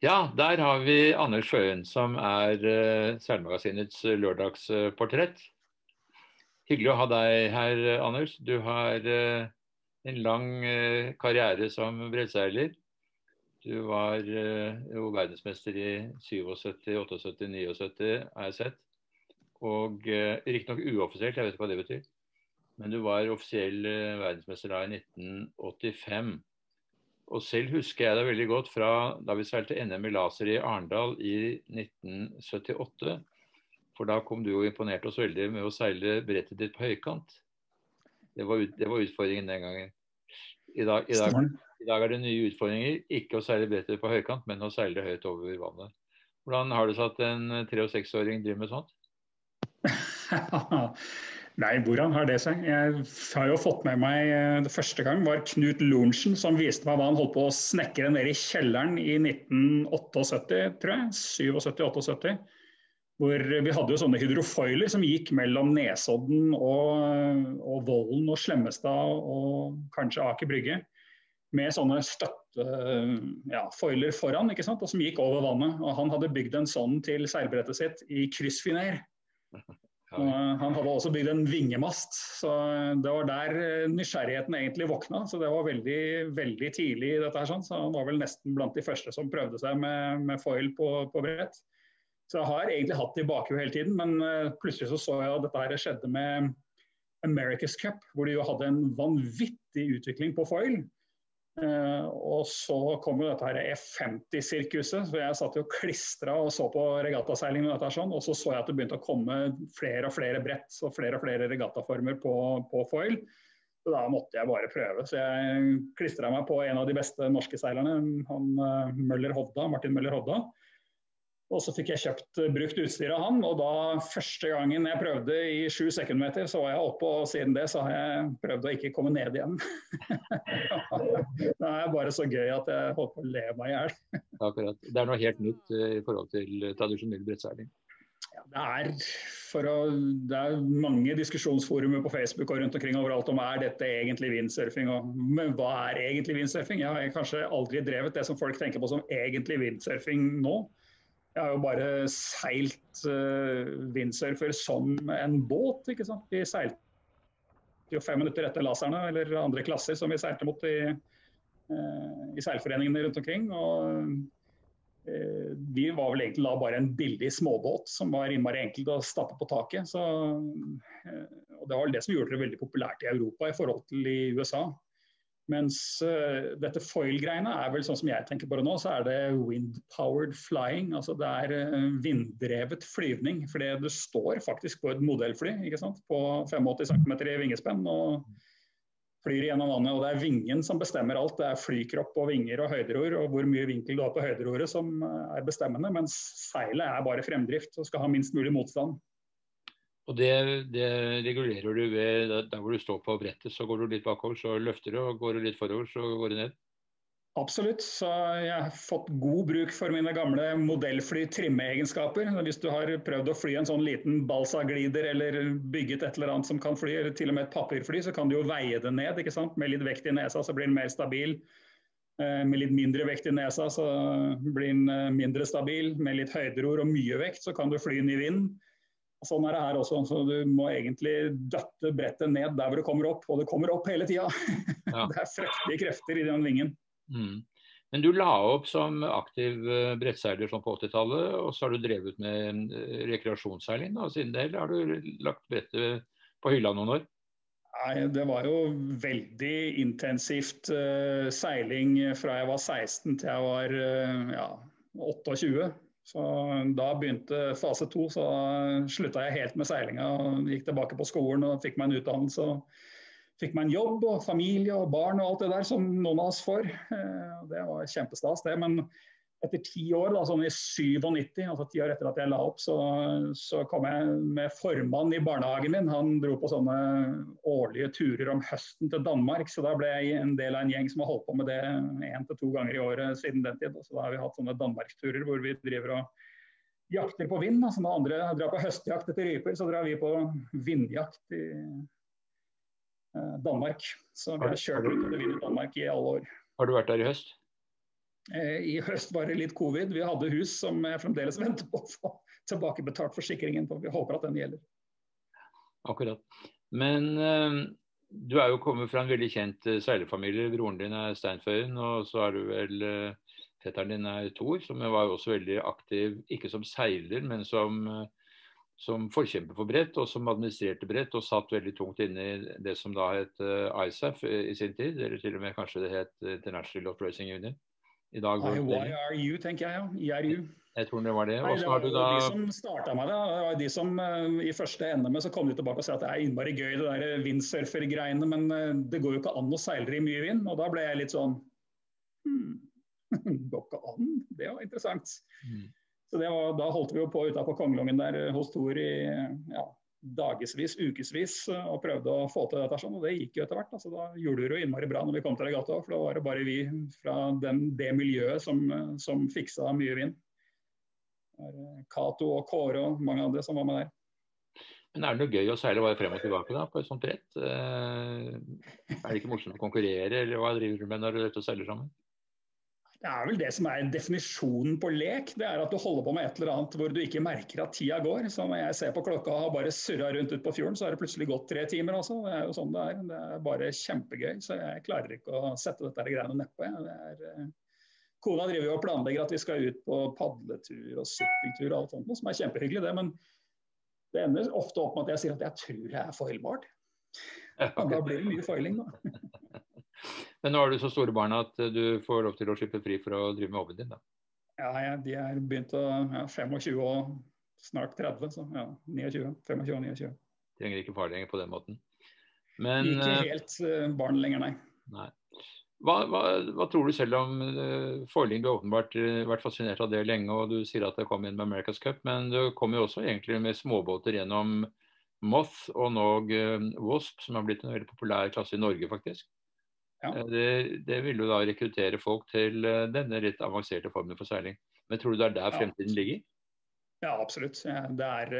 Ja, der har vi Anders Sjøen, som er uh, Seilmagasinets lørdagsportrett. Hyggelig å ha deg her, Anders. Du har uh, en lang uh, karriere som breddseiler. Du var jo verdensmester i 77, 78, 79, har jeg sett. Og riktignok uoffisielt, jeg vet ikke hva det betyr. Men du var offisiell verdensmester da i 1985. Og selv husker jeg det veldig godt fra da vi seilte NM i laser i Arendal i 1978. For da kom du og imponerte oss veldig med å seile brettet ditt på høykant. Det var, ut, det var utfordringen den gangen. I dag, i, dag, I dag, er det nye utfordringer. Ikke å seile brettet på høykant, men å seile høyt over vannet. Hvordan har det seg at en tre- og seksåring driver med sånt? Nei, hvordan har det seg? Jeg har jo fått med meg eh, Det første gang var Knut Lorentzen som viste meg hva han holdt på å snekre nede i kjelleren i 1978, tror jeg. 77-78. Hvor vi hadde jo sånne hydrofoiler som gikk mellom Nesodden og, og Vollen og Slemmestad og kanskje Aker Brygge. Med sånne støttefoiler ja, foran, ikke sant? og som gikk over vannet. Og han hadde bygd en sånn til seilbrettet sitt i kryssfiner. Og han hadde også bygd en vingemast, så det var der eh, nysgjerrigheten egentlig våkna. Så det var veldig, veldig tidlig i dette her. Sånn. Så han var vel nesten blant de første som prøvde seg med, med foil på, på, brett. Så jeg har egentlig hatt det i bakhodet hele tiden, men uh, plutselig så, så jeg at dette her skjedde med America's Cup, hvor de jo hadde en vanvittig utvikling på foil. Uh, og så kom jo dette her F50-sirkuset. så Jeg satt jo klistra og så på regattaseiling. med dette sånn, Og så så jeg at det begynte å komme flere og flere brett og flere og flere regattaformer på, på foil. Så da måtte jeg bare prøve. Så jeg klistra meg på en av de beste norske seilerne, han uh, Møller Hovda, Martin Møller Hovda. Og så fikk jeg kjøpt eh, brukt utstyr av han, og da første gangen jeg prøvde i sju sekundmeter, så var jeg oppe, og siden det så har jeg prøvd å ikke komme ned igjen. det er bare så gøy at jeg holdt på å le meg i hjel. Akkurat. Det er noe helt nytt eh, i forhold til tradisjonell brettseiling. Ja, det, er å, det er mange diskusjonsforumer på Facebook og rundt omkring overalt om er dette egentlig windsurfing. Og, men hva er egentlig windsurfing? Jeg har kanskje aldri drevet det som folk tenker på som egentlig windsurfing nå. Jeg har jo bare seilt uh, windsurfer som en båt, ikke sant. Vi seilte jo fem minutter etter laserne eller andre klasser som vi seilte mot i, uh, i seilforeningene rundt omkring. og uh, vi var vel egentlig da bare en billig småbåt som var innmari enkelt å stappe på taket. Så, og Det var vel det som gjorde det veldig populært i Europa i forhold til i USA. Mens uh, dette foil-greiene er vel sånn som jeg tenker på det nå, så er det wind-powered flying. Altså det er uh, vinddrevet flyvning. Fordi du står faktisk på et modellfly ikke sant? på 85 cm i vingespenn og flyr gjennom vannet. Og det er vingen som bestemmer alt. Det er flykropp og vinger og høyderor og hvor mye vinkel du har på høyderoret som uh, er bestemmende. Mens seilet er bare fremdrift og skal ha minst mulig motstand. Og det, det, regulerer du ved der hvor du står på brettet. Så går du litt bakover, så løfter du. Og går du litt forover, så går du ned. Absolutt. Så jeg har fått god bruk for mine gamle modellfly-trimmeegenskaper. Hvis du har prøvd å fly en sånn liten balsaglider eller bygget et eller annet som kan fly, eller til og med et papirfly, så kan du jo veie det ned. ikke sant? Med litt vekt i nesa så blir den mer stabil. Eh, med litt mindre vekt i nesa så blir den eh, mindre stabil. Med litt høyderor og mye vekt så kan du fly den i vind. Sånn er det her også. så Du må egentlig døtte brettet ned der hvor det kommer opp, og det kommer opp hele tida. Ja. det er frektige krefter i den vingen. Mm. Men du la opp som aktiv eh, brettseiler sånn på 80-tallet, og så har du drevet med eh, rekreasjonsseiling da, siden det, eller har du lagt brettet på hylla noen år? Nei, Det var jo veldig intensivt uh, seiling fra jeg var 16 til jeg var uh, ja, 28. Så Da begynte fase to, så slutta jeg helt med seilinga. og Gikk tilbake på skolen og fikk meg en utdannelse. og Fikk meg en jobb og familie og barn og alt det der som noen av oss får. Eh, det var kjempestas, det. Men etter ti år, da, sånn i 97, altså ti år etter at jeg la opp, så, så kom jeg med formann i barnehagen min. Han dro på sånne årlige turer om høsten til Danmark. Så da ble jeg en del av en gjeng som har holdt på med det én til to ganger i året siden den tid. Så da har vi hatt sånne danmarksturer hvor vi driver og jakter på vind. Altså når andre drar på høstjakt etter ryper, så drar vi på vindjakt i eh, Danmark. Så vi har kjørt ut under vind i Danmark i alle år. Har du vært der i høst? I høst var det litt covid. Vi hadde hus som jeg fremdeles venter på å få tilbakebetalt forsikringen på. Vi håper at den gjelder. Akkurat. Men uh, du er jo kommet fra en veldig kjent uh, seilerfamilie. Broren din er Steinføyen, og så er du vel uh, Fetteren din er Thor, som var jo også veldig aktiv, ikke som seiler, men som, som forkjemper for brett, og som administrerte brett, og satt veldig tungt inne i det som da het ISAF i sin tid, eller til og med kanskje det het International Yacht Union. I dag YRU, tenker jeg, ja. IRU. Jeg tror det var det. Nei, det var da... de som starta med det. det var de som uh, I første med så kom de tilbake og sa at det er innmari gøy det der windsurfer-greiene, men uh, det går jo ikke an å seile i mye vind. Og da ble jeg litt sånn hmm, Går ikke an? Det var interessant. Mm. Så var, Da holdt vi jo på ute på Kongelungen der hos Tor i ja, dagevis, ukevis og prøvde å få til dette. sånn, Og det gikk jo etter hvert. altså Da gjorde det jo innmari bra når vi kom til regatta. For da var det bare vi fra den, det miljøet som, som fiksa mye vind. Cato og Kåre og mange andre som var med der. Men Er det noe gøy å seile bare frem og tilbake da, på et sånt brett? Eh, er det ikke morsomt å konkurrere, eller hva driver du med når du er seiler sammen? Det er vel det som er definisjonen på lek. Det er at du holder på med et eller annet hvor du ikke merker at tida går. Så når jeg ser på klokka og har bare surra rundt ut på fjorden, så har det plutselig gått tre timer. Altså. Det er jo sånn det er. Det er bare kjempegøy. Så jeg klarer ikke å sette dette greiene nedpå. Det eh, Kona driver jo og planlegger at vi skal ut på padletur og sykkeltur og alt sånt, som er kjempehyggelig, det. Men det ender ofte opp med at jeg sier at jeg tror jeg er foilbart. Og da blir det mye foiling, da. Men nå har du så store barn at du får lov til å slippe fri for å drive med hobbyen din, da? Ja, ja, de er begynt å ja, 25 og snart 30, så ja, 29. 25 og 29. Trenger ikke far lenger på den måten. Men, ikke eh, helt uh, barn lenger, nei. nei. Hva, hva, hva, tror du selv om uh, Forling? Du har åpenbart uh, vært fascinert av det lenge, og du sier at det kom inn med America's Cup, men du kom jo også egentlig med småbåter gjennom Moth og nå uh, Wasp, som har blitt en veldig populær klasse i Norge, faktisk. Ja. Uh, det, det, vil jo da rekruttere folk til denne litt avanserte formen for seiling. Men tror du det er der fremtiden ligger? Ja, absolutt. Det er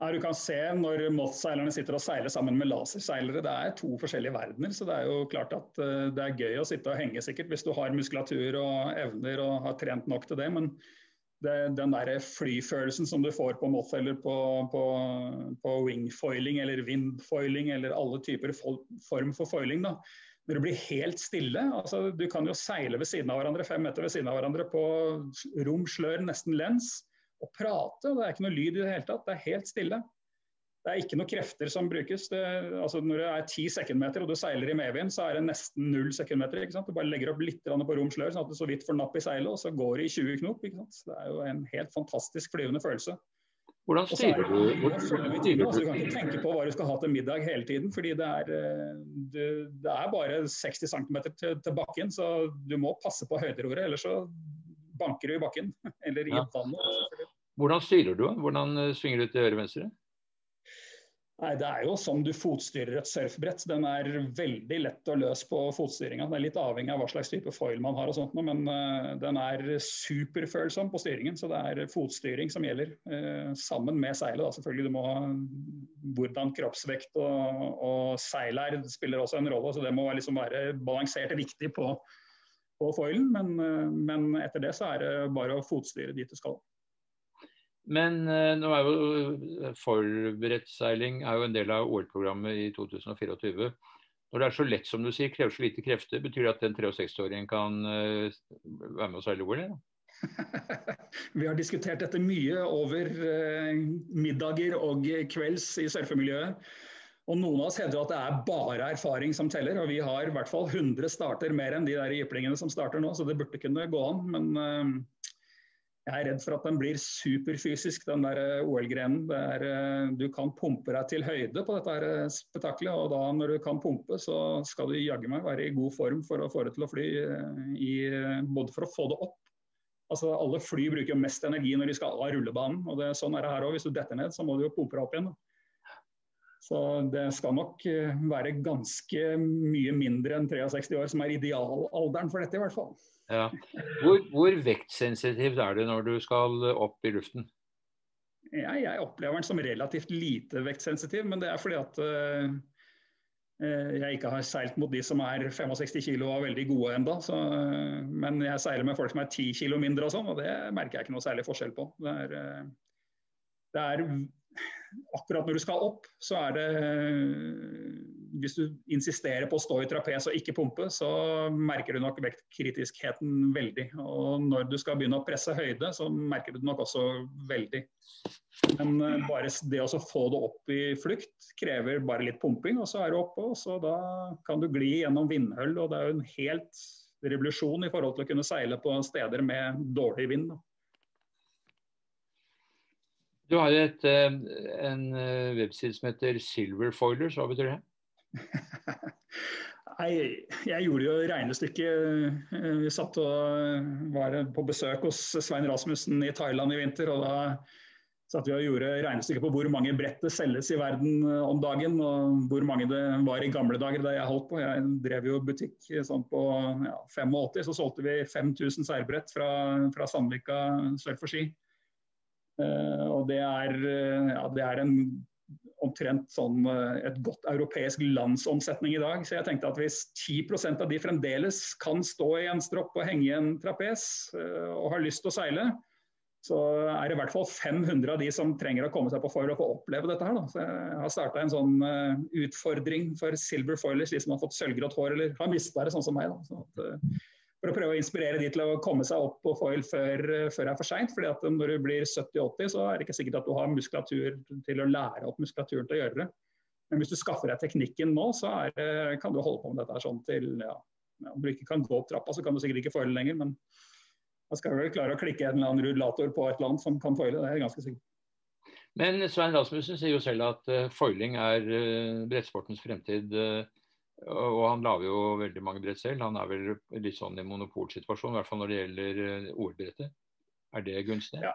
ja, du kan se når Moss-seilerne sitter og seiler sammen med laserseilere. Det er to forskjellige verdener. Så det er jo klart at det er gøy å sitte og henge sikkert hvis du har muskulatur og evner og har trent nok til det. Men det, den der flyfølelsen som du får på Moth eller på, på, på wingfoiling eller windfoiling eller alle typer form for foiling, da. Når det blir helt stille. altså Du kan jo seile ved siden av hverandre, fem meter ved siden av hverandre på rom, slør, nesten lens og prate. og Det er ikke noe lyd i det hele tatt. Det er helt stille. Det er ikke noe krefter som brukes. Det, altså når det er ti sekundmeter og du seiler i medvind, så er det nesten null sekundmeter. ikke sant? Du bare legger opp litt på rom slør, sånn at du så vidt får napp i seilet, og så går det i 20 knop. ikke sant? Det er jo en helt fantastisk flyvende følelse. Hvordan styrer du? du kan ikke tenke på hva du skal ha til middag hele tiden. fordi det er, eh, det, det er bare 60 cm til, til, bakken, så du må passe på høyderoret, Ellers så banker du i bakken. Eller i ja. vannet. Hvordan styrer du? Hvordan eh, svinger du til høyre venstre? Nei, Det er jo som du fotstyrer et surfbrett. Den er veldig lett å løse på fotstyringa. Det er litt avhengig av hva slags type foil man har, og sånt, men uh, den er superfølsom på styringen. Så det er fotstyring som gjelder, uh, sammen med seilet. Da. Selvfølgelig, du må ha Hvordan kroppsvekt og, og seil er spiller også en rolle. så Det må liksom være balansert riktig på, på foilen. Men, uh, men etter det så er det bare å fotstyre dit du skal. Men uh, nå er jo eh, forberedtseiling er jo en del av OL-programmet i 2024. Når det er så lett som du sier, krever så lite krefter, betyr det at en 63-åring kan uh, være med og seile OL? Ja? Vi har diskutert dette mye over middager og kvelds i surfemiljøet. Og Noen av oss hevder at det er bare erfaring som teller. og Vi har i hvert fall 100 starter mer enn de der jyplingene som starter nå, så det burde kunne gå an. Men jeg er redd for at den blir superfysisk, den der eh, OL-grenen. Eh, du kan pumpe deg til høyde på dette eh, spetakkelet, og da når du kan pumpe, så skal du jaggu meg være i god form for å få det til å fly. I, både for å få det opp. Altså Alle fly bruker mest energi når de skal av rullebanen. og det, Sånn er det her òg. Hvis du detter ned, så må du jo pumpe deg opp igjen. Så det skal nok være ganske mye mindre enn 63 år som er idealalderen for dette, i hvert fall. Ja. Hvor, hvor vektsensitivt er det når du skal opp i luften? Ja, jeg opplever den som relativt lite vektsensitiv, men det er fordi at uh, jeg ikke har seilt mot de som er 65 kg og veldig gode enda, så, Men jeg seiler med folk som er 10 kg mindre og sånn, og det merker jeg ikke noe særlig forskjell på. Det er, det er akkurat når du skal opp, så er det Hvis du insisterer på å stå i trapes og ikke pumpe, så merker du nok vektkritiskheten veldig. Og når du skal begynne å presse høyde, så merker du det nok også veldig. Men eh, bare det å få det opp i flukt krever bare litt pumping, og så er du oppe. og så Da kan du gli gjennom vindhull, og det er jo en helt revolusjon i forhold til å kunne seile på steder med dårlig vind. Du har et, eh, en eh, webside som heter Silver Foilers. Hva betyr det? Nei, jeg gjorde jo regnestykket. Eh, vi satt og var på besøk hos Svein Rasmussen i Thailand i vinter. og Da satt vi og gjorde regnestykket på hvor mange brett det selges i verden om dagen. Og hvor mange det var i gamle dager da jeg holdt på. Jeg drev jo butikk sånn på ja, 85, så solgte vi 5000 seilbrett fra, fra Sandvika sør for Ski. Eh, og det er, eh, ja, det er en omtrent sånn eh, et godt europeisk landsomsetning i dag. Så jeg tenkte at hvis 10% av de fremdeles kan stå i en stropp og henge i en trapes og har lyst til å seile, så er det i hvert fall 500 av de som trenger å komme seg på foil og få oppleve dette her. Da. Så jeg har starta en sånn utfordring for silver foilers, de som har fått sølvgrått hår eller har mista det, sånn som meg. Da. Så at, for å prøve å inspirere de til å komme seg opp på foil før, før det er for seint. at når du blir 70-80, så er det ikke sikkert at du har muskulatur til å lære opp muskulaturen til å gjøre det. Men hvis du skaffer deg teknikken nå, så er, kan du holde på med dette sånn til ja, Om du ikke kan gå opp trappa, så kan du sikkert ikke foile lenger, men da skal du vel klare å klikke en eller annen rullator på et eller annet som kan foile. Det er jeg ganske sikker Men Svein Rasmussen sier jo selv at uh, foiling er uh, brettsportens fremtid. Og han lager jo veldig mange brett selv. Han er vel litt sånn i monopolsituasjon, i hvert fall når det gjelder eh, OL-brettet. Er det gunstig? Ja.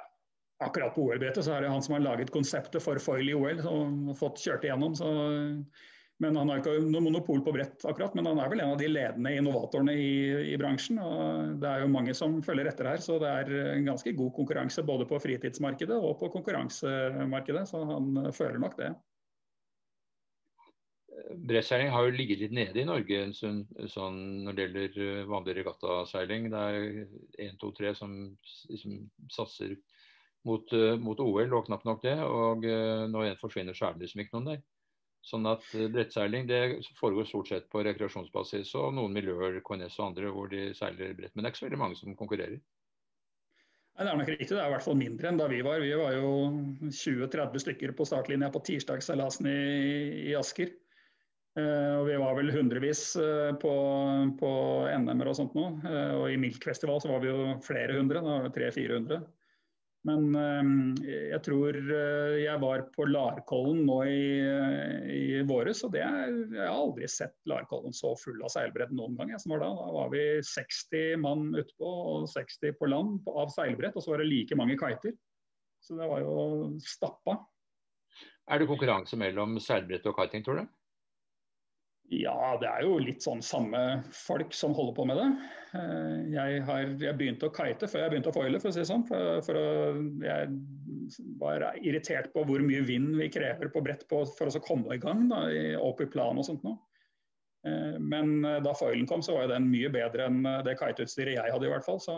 Akkurat på OL-brettet så er det han som har laget konseptet for foil i OL og fått kjørt igjennom. Så, men Han har ikke noe monopol på brett, akkurat, men han er vel en av de ledende innovatorene i, i bransjen. og Det er jo mange som følger etter her, så det er en ganske god konkurranse både på fritidsmarkedet og på konkurransemarkedet. Så han føler nok det brettseiling har jo ligget litt nede i Norge sånn, sånn når det gjelder eh, vanlig regattaseiling. Det er én, to, tre som liksom satser mot, uh, mot, OL, og knapt nok det. Og uh, når en forsvinner, så er det liksom ikke noen der. Sånn at brettseiling det foregår stort sett på rekreasjonsbasis og noen miljøer, KNS og andre, hvor de seiler brett. Men det er ikke så veldig mange som konkurrerer. Nei, Det er nok riktig, det er i hvert fall mindre enn da vi var. Vi var jo 20-30 stykker på startlinja på tirsdagsseilasen i, i Asker. Eh, og vi var vel hundrevis eh, på, på NM-er og sånt nå. Eh, og i Milk-festival så var vi jo flere hundre, da 300-400. Men jeg tror jeg var på Larkollen nå i, i våres, og det er, jeg har aldri sett Larkollen så full av seilbrett noen gang. Jeg som var Da Da var vi 60 mann utpå og 60 på land av seilbrett, og så var det like mange kiter. Så det var jo stappa. Er det konkurranse mellom seilbrett og kiting, tror du? Ja, det er jo litt sånn samme folk som holder på med det. Eh, jeg, har, jeg begynte å kite før jeg begynte å foile, for å si det sånn. For, for å, jeg var irritert på hvor mye vind vi krever på brett på, for å komme i gang da, opp i plan og sånt nå. Eh, men eh, da foilen kom, så var den mye bedre enn det kiteutstyret jeg hadde i hvert fall. Så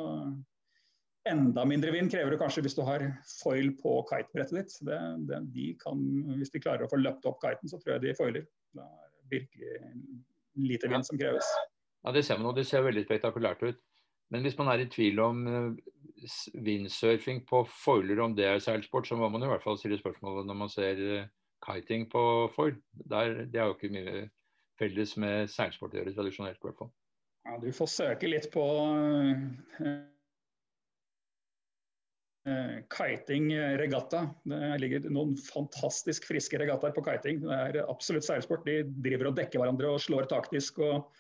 enda mindre vind krever du kanskje hvis du har foil på kitebrettet ditt. Det, det, de kan, hvis de klarer å få løpt opp kiten, så tror jeg de foiler. Da virkelig lite vind som kreves. Ja, Det ser man, og det ser veldig spektakulært ut. Men hvis man er i tvil om vindsurfing eh, på foiler, om det er seilsport, så må man i hvert fall stille spørsmålet når man ser eh, kiting på foil. Der, det er jo ikke mye felles med seilsport å gjøre, tradisjonelt i hvert fall. Ja, Du får søke litt på Eh, kiting eh, regatta. Det ligger noen fantastisk friske regattaer på kiting. Det er absolutt seilsport. De driver og dekker hverandre og slår taktisk og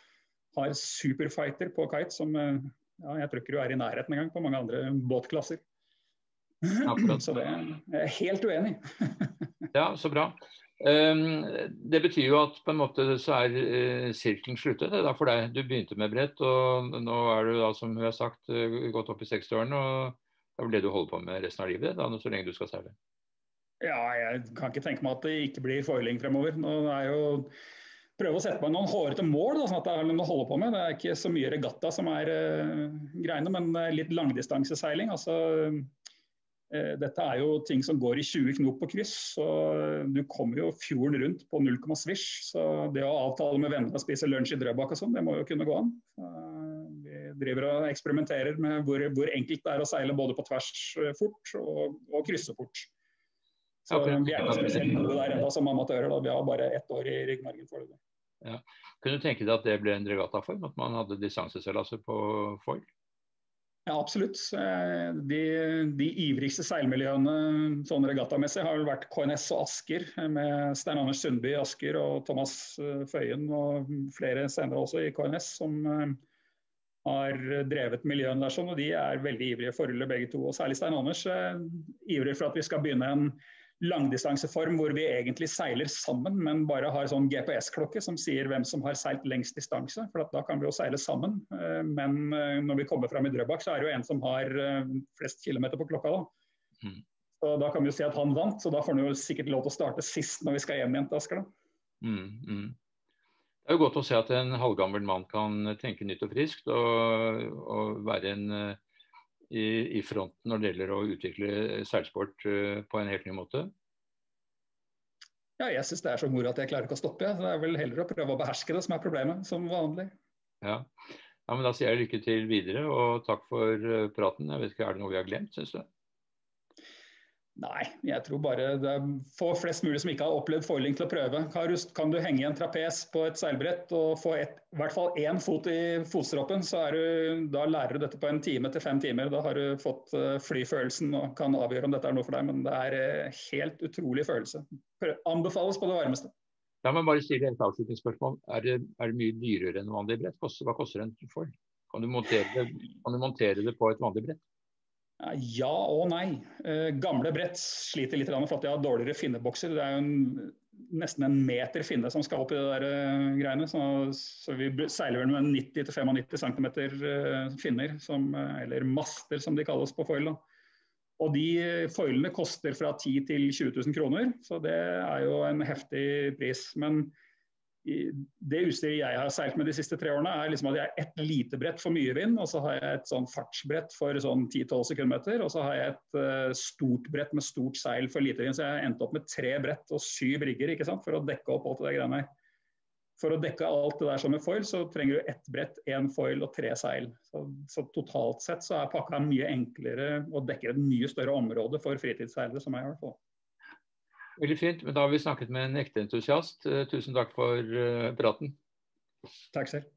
har superfighter på kite som eh, ja, jeg tror ikke du er i nærheten engang på mange andre båtklasser. Akkurat. Så det er jeg helt uenig. ja, så bra. Um, det betyr jo at på en måte så er sirkelen sluttet det er for deg. Du begynte med brett, og nå er du da, som hun har sagt, gått opp i 60-årene. og det det du holder på med resten av livet, da, så lenge du skal seile? Ja, jeg kan ikke tenke meg at det ikke blir foiling fremover. Nå er jo prøve å sette meg noen hårete mål, da, sånn at det er noe å holde på med. Det er ikke så mye regatta som er uh, greiene, men litt langdistanseseiling. Altså, uh, dette er jo ting som går i 20 knop på kryss. så Du kommer jo fjorden rundt på 0, svisj. Så det å avtale med venner å spise lunsj i Drøbak og sånn, det må jo kunne gå an. Uh, driver og eksperimenterer med hvor, hvor, enkelt det er å seile både på tvers fort og, og krysse fort. Så okay. Vi er ikke spesielt gode der ennå som amatører. Da. Vi har bare ett år i ryggmargen foreløpig. Ja. Kunne du tenke deg at det ble en regattaform? At man hadde distanseseilaser på foil? Ja, absolutt. Eh, de, de ivrigste seilmiljøene sånn regattamessig har vel vært KNS og Asker, med Stein Anders Sundby i Asker og Thomas eh, Føyen og flere senere også i KNS, som eh, har drevet miljøene der sånn, og de er veldig ivrige foreløpig begge to. Og særlig Stein Anders eh, ivrer for at vi skal begynne en langdistanseform hvor vi egentlig seiler sammen, men bare har sånn GPS-klokke som sier hvem som har seilt lengst distanse. for Da kan vi jo seile sammen. Eh, men eh, når vi kommer fram i Drøbak, så er det jo en som har eh, flest kilometer på klokka. Da mm. Så da kan vi jo si at han vant, så da får han jo sikkert lov til å starte sist når vi skal hjem igjen til Asker. Mm, mm. Det er jo godt å se at en halvgammel mann kan tenke nytt og friskt og, og være en i, i fronten når det gjelder å utvikle seilsport uh, på en helt ny måte? Ja, jeg syns det er så moro at jeg klarer ikke å stoppe. Det er vel heller å prøve å beherske det som er problemet, som vanlig. Ja. ja men Da sier jeg lykke til videre, og takk for uh, praten. Jeg vet ikke, Er det noe vi har glemt, syns du? Nei, jeg tror bare det er få flest mulig som ikke har opplevd foiling til å prøve. Kan du henge en trapes på et seilbrett og få et, i hvert fall én fot i fotstroppen, så du, da lærer du dette på en time til fem timer. Da har du fått eh, flyfølelsen og kan avgjøre om dette er noe for deg. Men det er eh, helt utrolig følelse. Anbefales på det varmeste. La meg bare stille et avslutningsspørsmål. Er det, er det mye dyrere enn vanlig brett? Hva koster en foil? Kan kan du montere det på et vanlig brett? Ja og nei. Eh, gamle brett sliter litt for at de har dårligere finnebokser. Det er jo en, nesten en meter finne som skal opp i det der uh, greiene. Så, så, vi seiler vel med 90-95 cm finner, som, eller master som de kalles på foil. Da. Og de foilene koster fra 10 til 20 000 kroner, så det er jo en heftig pris. Men det utstyret jeg har seilt med de siste tre årene, er liksom at jeg har ett lite brett for mye vind, og så har jeg et sånn fartsbrett for sånn 10-12 sekundmeter, og så har jeg et uh, stort brett med stort seil for lite vind. Så jeg har endt opp med tre brett og syv rigger ikke sant, for å dekke opp alt det greiene. For å dekke alt det der som er foil, så trenger du ett brett, én foil og tre seil. Så, så, totalt sett så er pakka mye enklere og dekker et mye større område for fritidsseilere, som jeg i hvert. Veldig fint. Men da har vi snakket med en ekte entusiast. Eh, tusen takk for eh, praten. Takk selv.